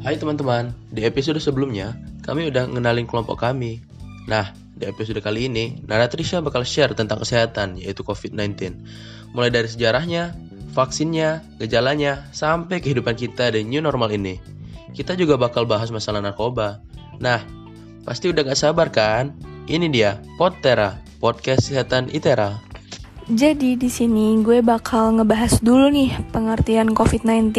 Hai teman-teman, di episode sebelumnya kami udah ngenalin kelompok kami. Nah, di episode kali ini Nana Trisha bakal share tentang kesehatan yaitu COVID-19. Mulai dari sejarahnya, vaksinnya, gejalanya, sampai kehidupan kita dan new normal ini. Kita juga bakal bahas masalah narkoba. Nah, pasti udah gak sabar kan? Ini dia, Potera, podcast kesehatan ITERA. Jadi di sini gue bakal ngebahas dulu nih pengertian COVID-19.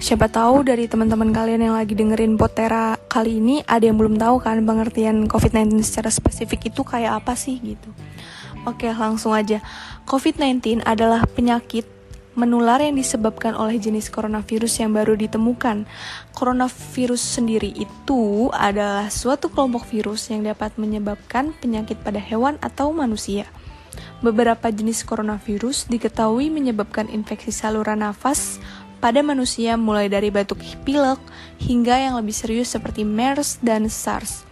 Siapa tahu dari teman-teman kalian yang lagi dengerin Potera kali ini ada yang belum tahu kan pengertian COVID-19 secara spesifik itu kayak apa sih gitu. Oke, langsung aja. COVID-19 adalah penyakit menular yang disebabkan oleh jenis coronavirus yang baru ditemukan. Coronavirus sendiri itu adalah suatu kelompok virus yang dapat menyebabkan penyakit pada hewan atau manusia. Beberapa jenis coronavirus diketahui menyebabkan infeksi saluran nafas, pada manusia mulai dari batuk pilek hingga yang lebih serius seperti MERS dan SARS.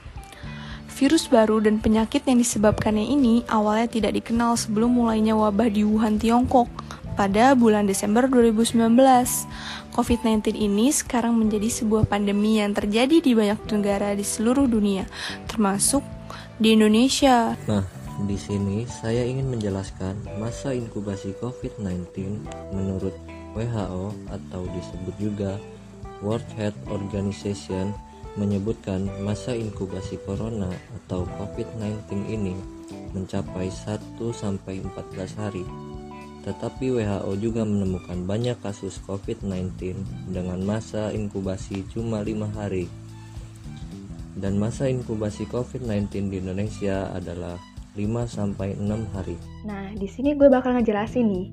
Virus baru dan penyakit yang disebabkannya ini awalnya tidak dikenal sebelum mulainya wabah di Wuhan, Tiongkok pada bulan Desember 2019. COVID-19 ini sekarang menjadi sebuah pandemi yang terjadi di banyak negara di seluruh dunia, termasuk di Indonesia. Nah, di sini saya ingin menjelaskan masa inkubasi COVID-19 menurut WHO atau disebut juga World Health Organization menyebutkan masa inkubasi corona atau COVID-19 ini mencapai 1 sampai 14 hari. Tetapi WHO juga menemukan banyak kasus COVID-19 dengan masa inkubasi cuma 5 hari. Dan masa inkubasi COVID-19 di Indonesia adalah 5 sampai 6 hari. Nah, di sini gue bakal ngejelasin nih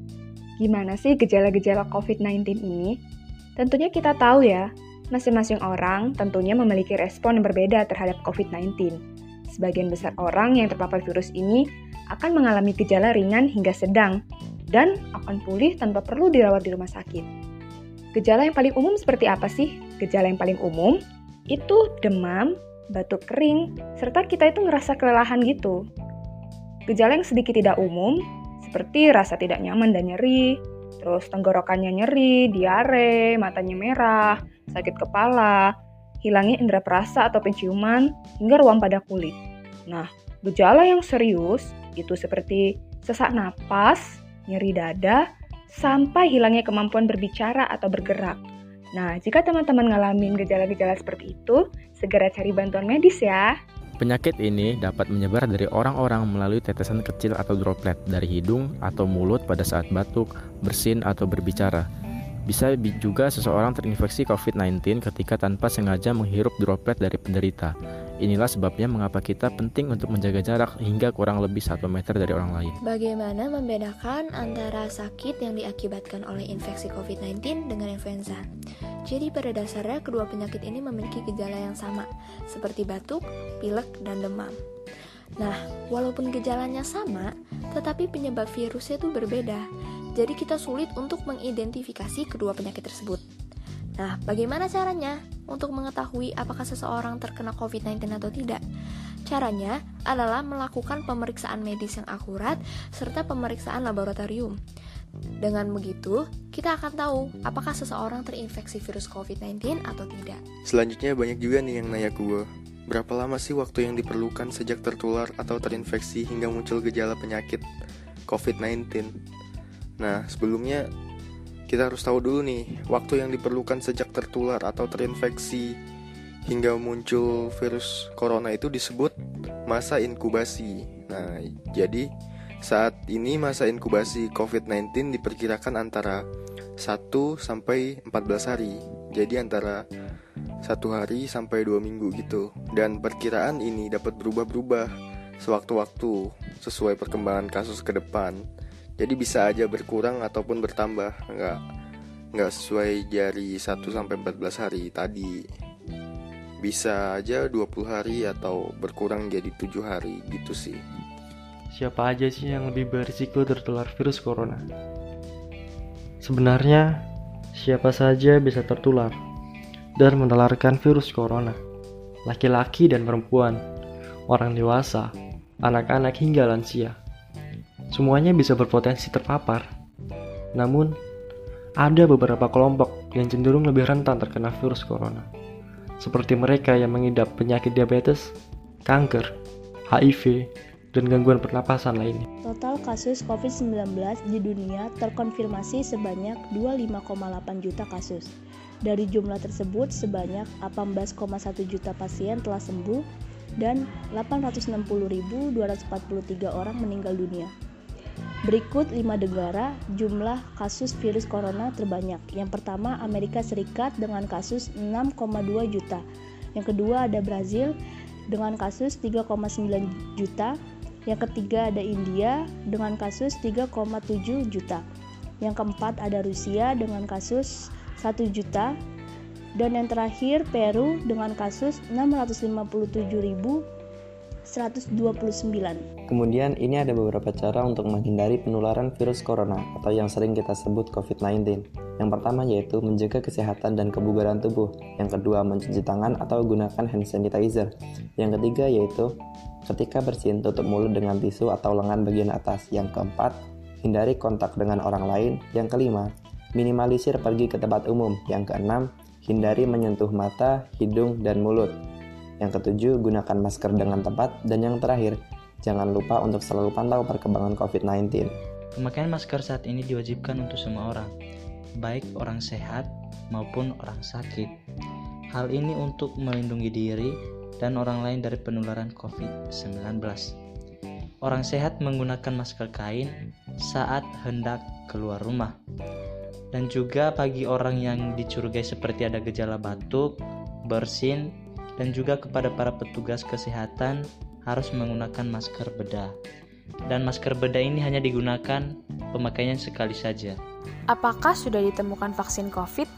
Gimana sih gejala-gejala COVID-19 ini? Tentunya kita tahu ya, masing-masing orang tentunya memiliki respon yang berbeda terhadap COVID-19. Sebagian besar orang yang terpapar virus ini akan mengalami gejala ringan hingga sedang dan akan pulih tanpa perlu dirawat di rumah sakit. Gejala yang paling umum seperti apa sih? Gejala yang paling umum itu demam, batuk kering, serta kita itu ngerasa kelelahan gitu. Gejala yang sedikit tidak umum seperti rasa tidak nyaman dan nyeri, terus tenggorokannya nyeri, diare, matanya merah, sakit kepala, hilangnya indera perasa atau penciuman, hingga ruam pada kulit. Nah, gejala yang serius itu seperti sesak napas, nyeri dada, sampai hilangnya kemampuan berbicara atau bergerak. Nah, jika teman-teman ngalamin gejala-gejala seperti itu, segera cari bantuan medis ya. Penyakit ini dapat menyebar dari orang-orang melalui tetesan kecil atau droplet dari hidung atau mulut pada saat batuk, bersin, atau berbicara. Bisa juga seseorang terinfeksi COVID-19 ketika tanpa sengaja menghirup droplet dari penderita. Inilah sebabnya mengapa kita penting untuk menjaga jarak hingga kurang lebih 1 meter dari orang lain. Bagaimana membedakan antara sakit yang diakibatkan oleh infeksi COVID-19 dengan influenza? Jadi pada dasarnya kedua penyakit ini memiliki gejala yang sama, seperti batuk, pilek, dan demam. Nah, walaupun gejalanya sama, tetapi penyebab virusnya itu berbeda. Jadi kita sulit untuk mengidentifikasi kedua penyakit tersebut. Nah, bagaimana caranya untuk mengetahui apakah seseorang terkena COVID-19 atau tidak? Caranya adalah melakukan pemeriksaan medis yang akurat serta pemeriksaan laboratorium. Dengan begitu, kita akan tahu apakah seseorang terinfeksi virus COVID-19 atau tidak. Selanjutnya banyak juga nih yang nanya gue, berapa lama sih waktu yang diperlukan sejak tertular atau terinfeksi hingga muncul gejala penyakit COVID-19? Nah, sebelumnya kita harus tahu dulu nih, waktu yang diperlukan sejak tertular atau terinfeksi hingga muncul virus corona itu disebut masa inkubasi. Nah, jadi saat ini masa inkubasi COVID-19 diperkirakan antara 1 sampai 14 hari. Jadi antara satu hari sampai dua minggu gitu. Dan perkiraan ini dapat berubah-berubah sewaktu-waktu sesuai perkembangan kasus ke depan jadi bisa aja berkurang ataupun bertambah. Nggak nggak sesuai jari 1 sampai 14 hari tadi. Bisa aja 20 hari atau berkurang jadi 7 hari gitu sih. Siapa aja sih yang lebih berisiko tertular virus corona? Sebenarnya siapa saja bisa tertular dan menularkan virus corona. Laki-laki dan perempuan orang dewasa anak-anak hingga lansia Semuanya bisa berpotensi terpapar. Namun, ada beberapa kelompok yang cenderung lebih rentan terkena virus corona, seperti mereka yang mengidap penyakit diabetes, kanker, HIV, dan gangguan pernapasan lainnya. Total kasus COVID-19 di dunia terkonfirmasi sebanyak 25,8 juta kasus. Dari jumlah tersebut, sebanyak 18,1 juta pasien telah sembuh dan 860.243 orang meninggal dunia. Berikut 5 negara jumlah kasus virus corona terbanyak. Yang pertama Amerika Serikat dengan kasus 6,2 juta. Yang kedua ada Brazil dengan kasus 3,9 juta. Yang ketiga ada India dengan kasus 3,7 juta. Yang keempat ada Rusia dengan kasus 1 juta dan yang terakhir Peru dengan kasus 657.129. Kemudian ini ada beberapa cara untuk menghindari penularan virus corona atau yang sering kita sebut COVID-19. Yang pertama yaitu menjaga kesehatan dan kebugaran tubuh. Yang kedua mencuci tangan atau gunakan hand sanitizer. Yang ketiga yaitu ketika bersin tutup mulut dengan tisu atau lengan bagian atas. Yang keempat hindari kontak dengan orang lain. Yang kelima minimalisir pergi ke tempat umum. Yang keenam hindari menyentuh mata, hidung, dan mulut. Yang ketujuh, gunakan masker dengan tepat. Dan yang terakhir, jangan lupa untuk selalu pantau perkembangan COVID-19. Pemakaian masker saat ini diwajibkan untuk semua orang, baik orang sehat maupun orang sakit. Hal ini untuk melindungi diri dan orang lain dari penularan COVID-19. Orang sehat menggunakan masker kain saat hendak keluar rumah dan juga bagi orang yang dicurigai seperti ada gejala batuk, bersin, dan juga kepada para petugas kesehatan harus menggunakan masker bedah. Dan masker bedah ini hanya digunakan pemakaian sekali saja. Apakah sudah ditemukan vaksin COVID?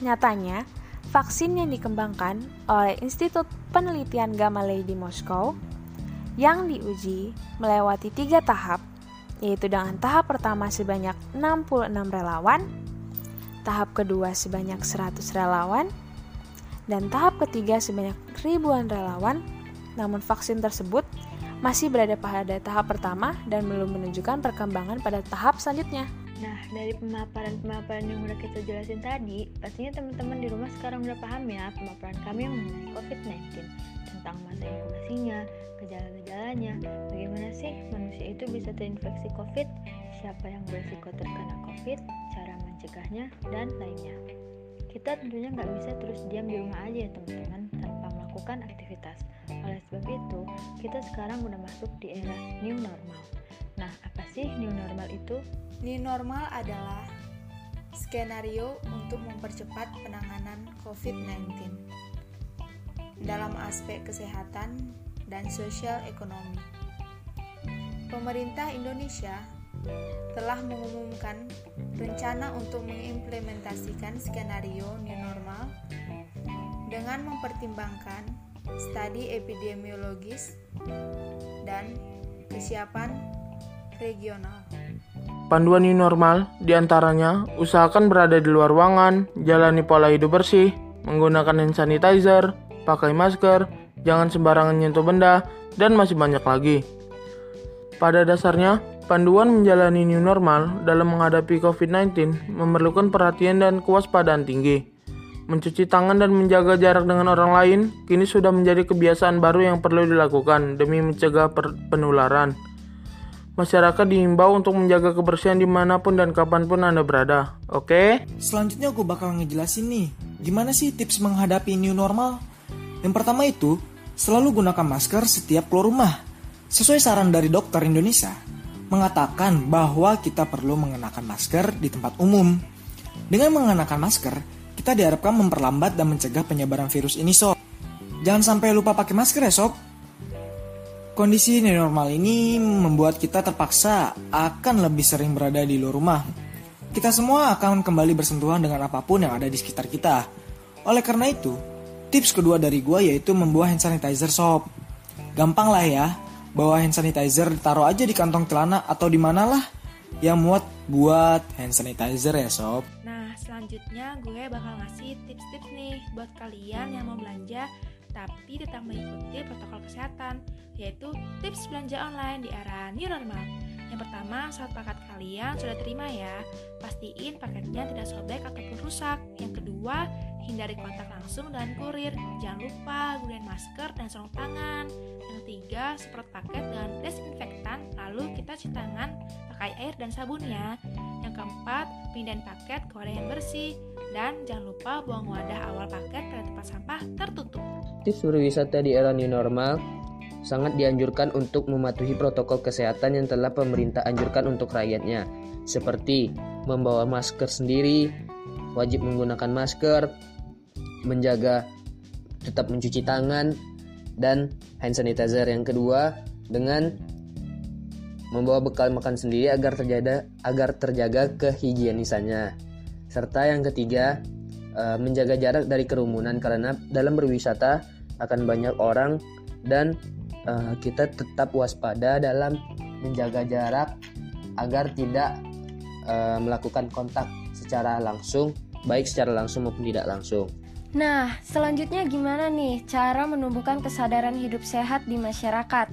Nyatanya, vaksin yang dikembangkan oleh Institut Penelitian Gamaleya di Moskow yang diuji melewati tiga tahap yaitu dengan tahap pertama sebanyak 66 relawan, tahap kedua sebanyak 100 relawan, dan tahap ketiga sebanyak ribuan relawan. Namun vaksin tersebut masih berada pada tahap pertama dan belum menunjukkan perkembangan pada tahap selanjutnya. Nah, dari pemaparan-pemaparan yang udah kita jelasin tadi, pastinya teman-teman di rumah sekarang udah paham ya pemaparan kami mengenai COVID-19 tentang masa inkubasinya, gejala-gejalanya, bagaimana sih manusia itu bisa terinfeksi COVID, siapa yang berisiko terkena COVID, cara mencegahnya, dan lainnya. Kita tentunya nggak bisa terus diam di rumah aja ya teman-teman tanpa melakukan aktivitas. Oleh sebab itu, kita sekarang udah masuk di era new normal. Nah, apa sih new normal itu? New normal adalah skenario untuk mempercepat penanganan COVID-19 dalam aspek kesehatan dan sosial ekonomi. Pemerintah Indonesia telah mengumumkan rencana untuk mengimplementasikan skenario new normal dengan mempertimbangkan studi epidemiologis dan kesiapan regional. Panduan new normal di antaranya usahakan berada di luar ruangan, jalani pola hidup bersih, menggunakan hand sanitizer, pakai masker, jangan sembarangan nyentuh benda, dan masih banyak lagi. Pada dasarnya, panduan menjalani new normal dalam menghadapi COVID-19 memerlukan perhatian dan kewaspadaan tinggi. Mencuci tangan dan menjaga jarak dengan orang lain kini sudah menjadi kebiasaan baru yang perlu dilakukan demi mencegah penularan. Masyarakat diimbau untuk menjaga kebersihan di mana pun dan kapan pun Anda berada, oke? Okay? Selanjutnya aku bakal ngejelasin nih, gimana sih tips menghadapi new normal? Yang pertama itu, Selalu gunakan masker setiap keluar rumah. Sesuai saran dari dokter Indonesia, mengatakan bahwa kita perlu mengenakan masker di tempat umum. Dengan mengenakan masker, kita diharapkan memperlambat dan mencegah penyebaran virus ini sob. Jangan sampai lupa pakai masker ya sob. Kondisi normal ini membuat kita terpaksa akan lebih sering berada di luar rumah. Kita semua akan kembali bersentuhan dengan apa pun yang ada di sekitar kita. Oleh karena itu, Tips kedua dari gue yaitu membawa hand sanitizer sob. Gampang lah ya, bawa hand sanitizer taruh aja di kantong celana atau di mana lah yang muat buat hand sanitizer ya sob. Nah selanjutnya gue bakal ngasih tips-tips nih buat kalian yang mau belanja tapi tetap mengikuti protokol kesehatan yaitu tips belanja online di era new normal. Yang pertama, saat paket kalian sudah terima ya. Pasti pastiin paketnya tidak sobek ataupun rusak. Yang kedua, hindari kontak langsung dengan kurir. Jangan lupa gunakan masker dan sarung tangan. Yang ketiga, semprot paket dengan desinfektan, lalu kita cuci tangan pakai air dan sabun ya. Yang keempat, pindahin paket ke wadah yang bersih. Dan jangan lupa buang wadah awal paket pada tempat sampah tertutup. Tips berwisata di era new normal sangat dianjurkan untuk mematuhi protokol kesehatan yang telah pemerintah anjurkan untuk rakyatnya, seperti membawa masker sendiri, wajib menggunakan masker, menjaga tetap mencuci tangan, dan hand sanitizer yang kedua dengan membawa bekal makan sendiri agar terjaga agar terjaga kehigienisannya. Serta yang ketiga, eh, menjaga jarak dari kerumunan karena dalam berwisata akan banyak orang dan uh, kita tetap waspada dalam menjaga jarak agar tidak uh, melakukan kontak secara langsung, baik secara langsung maupun tidak langsung. Nah, selanjutnya gimana nih cara menumbuhkan kesadaran hidup sehat di masyarakat?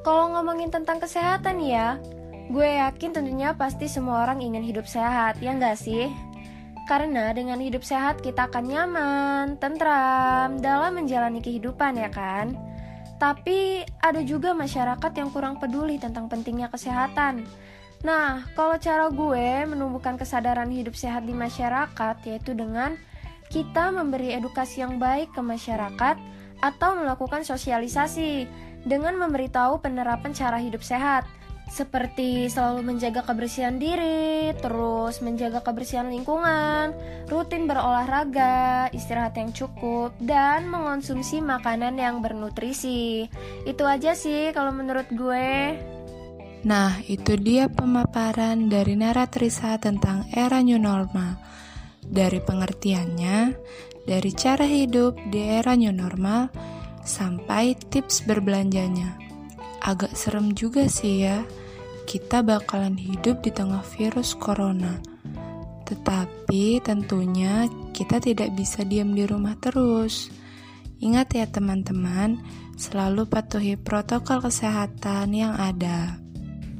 Kalau ngomongin tentang kesehatan ya, gue yakin tentunya pasti semua orang ingin hidup sehat, ya nggak sih? Karena dengan hidup sehat kita akan nyaman, tentram dalam menjalani kehidupan ya kan? Tapi ada juga masyarakat yang kurang peduli tentang pentingnya kesehatan. Nah, kalau cara gue menumbuhkan kesadaran hidup sehat di masyarakat yaitu dengan kita memberi edukasi yang baik ke masyarakat atau melakukan sosialisasi dengan memberitahu penerapan cara hidup sehat seperti selalu menjaga kebersihan diri, terus menjaga kebersihan lingkungan, rutin berolahraga, istirahat yang cukup, dan mengonsumsi makanan yang bernutrisi. Itu aja sih kalau menurut gue. Nah, itu dia pemaparan dari Naratrisa tentang era new normal. Dari pengertiannya, dari cara hidup di era new normal, sampai tips berbelanjanya. Agak serem juga sih ya, kita bakalan hidup di tengah virus corona. Tetapi tentunya kita tidak bisa diam di rumah terus. Ingat ya teman-teman, selalu patuhi protokol kesehatan yang ada.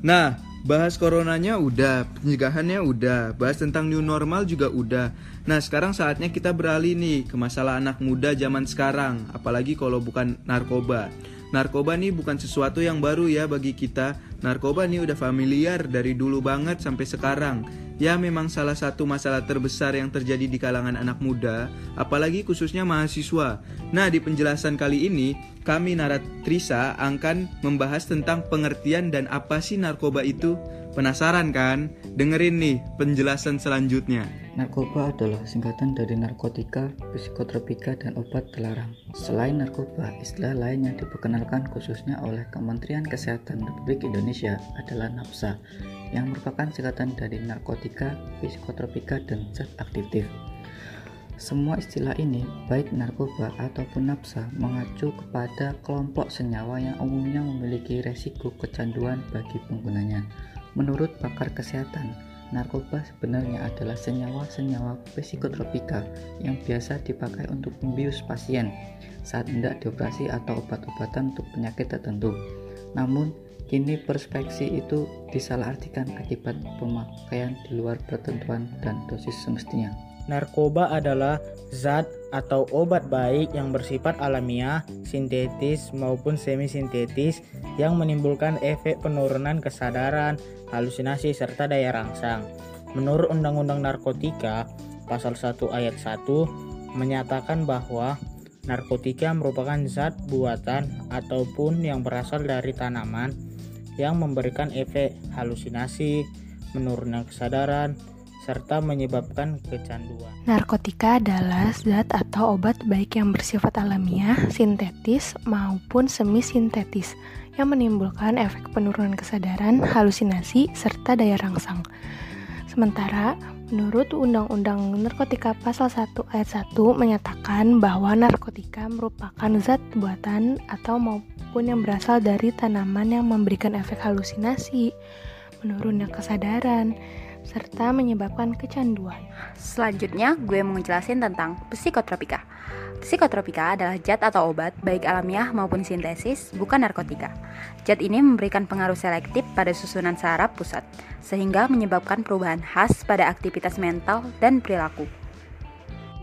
Nah, bahas coronanya udah, pencegahannya udah, bahas tentang new normal juga udah. Nah, sekarang saatnya kita beralih nih ke masalah anak muda zaman sekarang, apalagi kalau bukan narkoba. Narkoba nih bukan sesuatu yang baru ya bagi kita. Narkoba nih udah familiar dari dulu banget sampai sekarang. Ya memang salah satu masalah terbesar yang terjadi di kalangan anak muda, apalagi khususnya mahasiswa. Nah, di penjelasan kali ini, kami Naratrisa akan membahas tentang pengertian dan apa sih narkoba itu. Penasaran kan? Dengerin nih penjelasan selanjutnya. Narkoba adalah singkatan dari narkotika, psikotropika, dan obat terlarang. Selain narkoba, istilah lain yang diperkenalkan khususnya oleh Kementerian Kesehatan Republik Indonesia adalah NAPSA, yang merupakan singkatan dari narkotika, psikotropika, dan zat aktif. Semua istilah ini, baik narkoba ataupun napsa, mengacu kepada kelompok senyawa yang umumnya memiliki resiko kecanduan bagi penggunanya. Menurut pakar kesehatan, narkoba sebenarnya adalah senyawa-senyawa psikotropika yang biasa dipakai untuk membius pasien saat hendak dioperasi atau obat-obatan untuk penyakit tertentu. Namun, kini perspeksi itu disalahartikan akibat pemakaian di luar ketentuan dan dosis semestinya. Narkoba adalah zat atau obat baik yang bersifat alamiah, sintetis maupun semi-sintetis yang menimbulkan efek penurunan kesadaran, halusinasi serta daya rangsang. Menurut Undang-Undang Narkotika, pasal 1 ayat 1 menyatakan bahwa narkotika merupakan zat buatan ataupun yang berasal dari tanaman yang memberikan efek halusinasi, menurunnya kesadaran, serta menyebabkan kecanduan. Narkotika adalah zat atau obat baik yang bersifat alamiah, sintetis, maupun semi-sintetis yang menimbulkan efek penurunan kesadaran, halusinasi, serta daya rangsang. Sementara, menurut Undang-Undang Narkotika Pasal 1 Ayat 1 menyatakan bahwa narkotika merupakan zat buatan atau maupun yang berasal dari tanaman yang memberikan efek halusinasi, menurunnya kesadaran, serta menyebabkan kecanduan. Selanjutnya, gue mau ngejelasin tentang psikotropika. Psikotropika adalah zat atau obat, baik alamiah maupun sintesis, bukan narkotika. Zat ini memberikan pengaruh selektif pada susunan saraf pusat, sehingga menyebabkan perubahan khas pada aktivitas mental dan perilaku.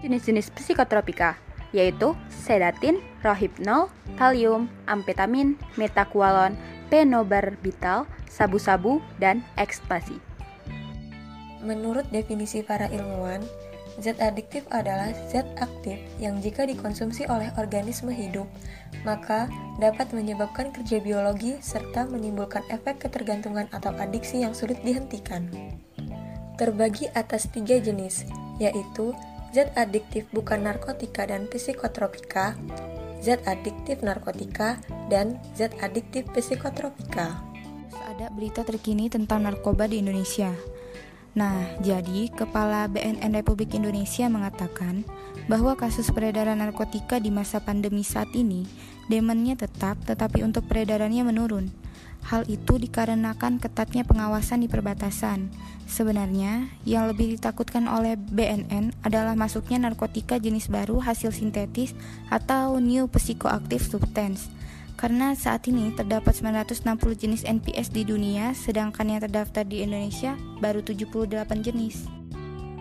Jenis-jenis psikotropika yaitu sedatin, rohypnol, kalium, amfetamin, metakualon, penobarbital, sabu-sabu, dan ekstasi. Menurut definisi para ilmuwan, Zat adiktif adalah zat aktif yang jika dikonsumsi oleh organisme hidup, maka dapat menyebabkan kerja biologi serta menimbulkan efek ketergantungan atau adiksi yang sulit dihentikan. Terbagi atas tiga jenis, yaitu zat adiktif bukan narkotika dan psikotropika, zat adiktif narkotika, dan zat adiktif psikotropika. Ada berita terkini tentang narkoba di Indonesia. Nah, jadi Kepala BNN Republik Indonesia mengatakan bahwa kasus peredaran narkotika di masa pandemi saat ini demennya tetap tetapi untuk peredarannya menurun. Hal itu dikarenakan ketatnya pengawasan di perbatasan. Sebenarnya, yang lebih ditakutkan oleh BNN adalah masuknya narkotika jenis baru hasil sintetis atau new psychoactive substance karena saat ini terdapat 960 jenis NPS di dunia, sedangkan yang terdaftar di Indonesia baru 78 jenis.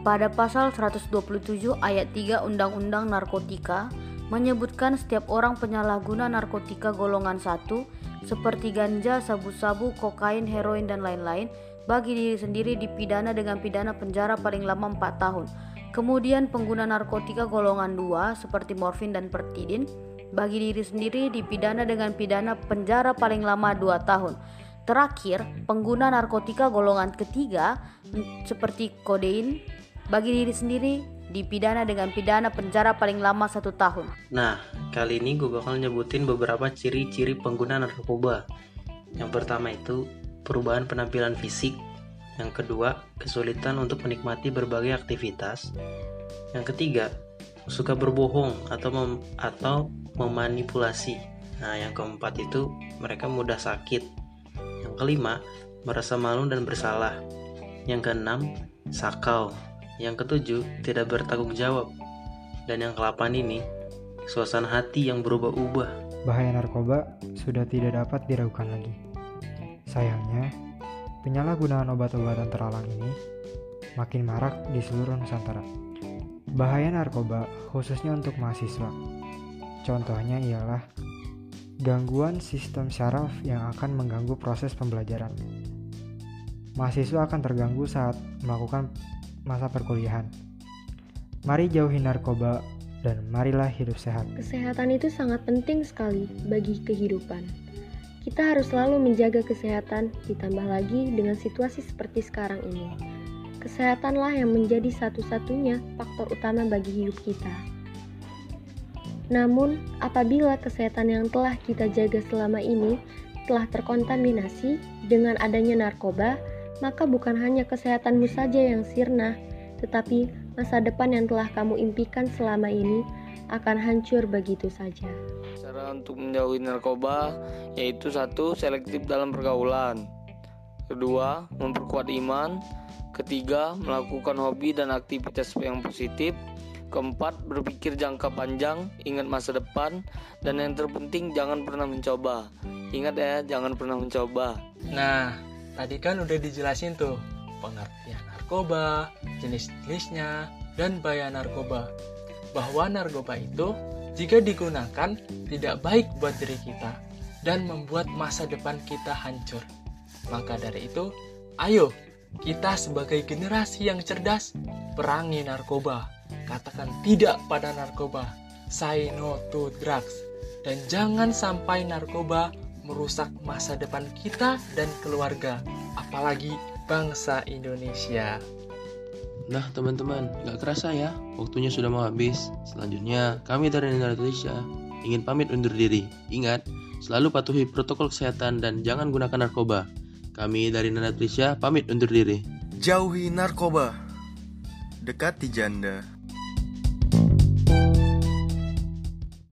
Pada pasal 127 ayat 3 Undang-Undang Narkotika menyebutkan setiap orang penyalahguna narkotika golongan 1 seperti ganja, sabu-sabu, kokain, heroin, dan lain-lain bagi diri sendiri dipidana dengan pidana penjara paling lama 4 tahun. Kemudian pengguna narkotika golongan 2 seperti morfin dan pertidin bagi diri sendiri dipidana dengan pidana penjara paling lama 2 tahun. Terakhir, pengguna narkotika golongan ketiga seperti kodein bagi diri sendiri dipidana dengan pidana penjara paling lama satu tahun. Nah, kali ini gue bakal nyebutin beberapa ciri-ciri pengguna narkoba. Yang pertama itu perubahan penampilan fisik. Yang kedua, kesulitan untuk menikmati berbagai aktivitas. Yang ketiga, suka berbohong atau mem atau memanipulasi. Nah, yang keempat itu mereka mudah sakit. Yang kelima, merasa malu dan bersalah. Yang keenam, sakau. Yang ketujuh, tidak bertanggung jawab. Dan yang kelapan ini, suasana hati yang berubah-ubah. Bahaya narkoba sudah tidak dapat diragukan lagi. Sayangnya, penyalahgunaan obat-obatan terlarang ini makin marak di seluruh Nusantara. Bahaya narkoba khususnya untuk mahasiswa. Contohnya ialah gangguan sistem syaraf yang akan mengganggu proses pembelajaran. Mahasiswa akan terganggu saat melakukan masa perkuliahan. Mari jauhi narkoba dan marilah hidup sehat. Kesehatan itu sangat penting sekali bagi kehidupan. Kita harus selalu menjaga kesehatan, ditambah lagi dengan situasi seperti sekarang ini. Kesehatanlah yang menjadi satu-satunya faktor utama bagi hidup kita. Namun, apabila kesehatan yang telah kita jaga selama ini telah terkontaminasi dengan adanya narkoba, maka bukan hanya kesehatanmu saja yang sirna, tetapi masa depan yang telah kamu impikan selama ini akan hancur begitu saja. Cara untuk menjauhi narkoba yaitu satu selektif dalam pergaulan, kedua memperkuat iman, Ketiga, melakukan hobi dan aktivitas yang positif. Keempat, berpikir jangka panjang, ingat masa depan, dan yang terpenting jangan pernah mencoba. Ingat ya, jangan pernah mencoba. Nah, tadi kan udah dijelasin tuh pengertian narkoba, jenis-jenisnya, dan bahaya narkoba. Bahwa narkoba itu jika digunakan tidak baik buat diri kita dan membuat masa depan kita hancur. Maka dari itu, ayo kita sebagai generasi yang cerdas, perangi narkoba. Katakan tidak pada narkoba. Say no to drugs. Dan jangan sampai narkoba merusak masa depan kita dan keluarga, apalagi bangsa Indonesia. Nah teman-teman, gak kerasa ya, waktunya sudah mau habis. Selanjutnya, kami dari Indonesia ingin pamit undur diri. Ingat, selalu patuhi protokol kesehatan dan jangan gunakan narkoba. Kami dari Nana Trisha pamit undur diri. Jauhi narkoba. Dekati janda.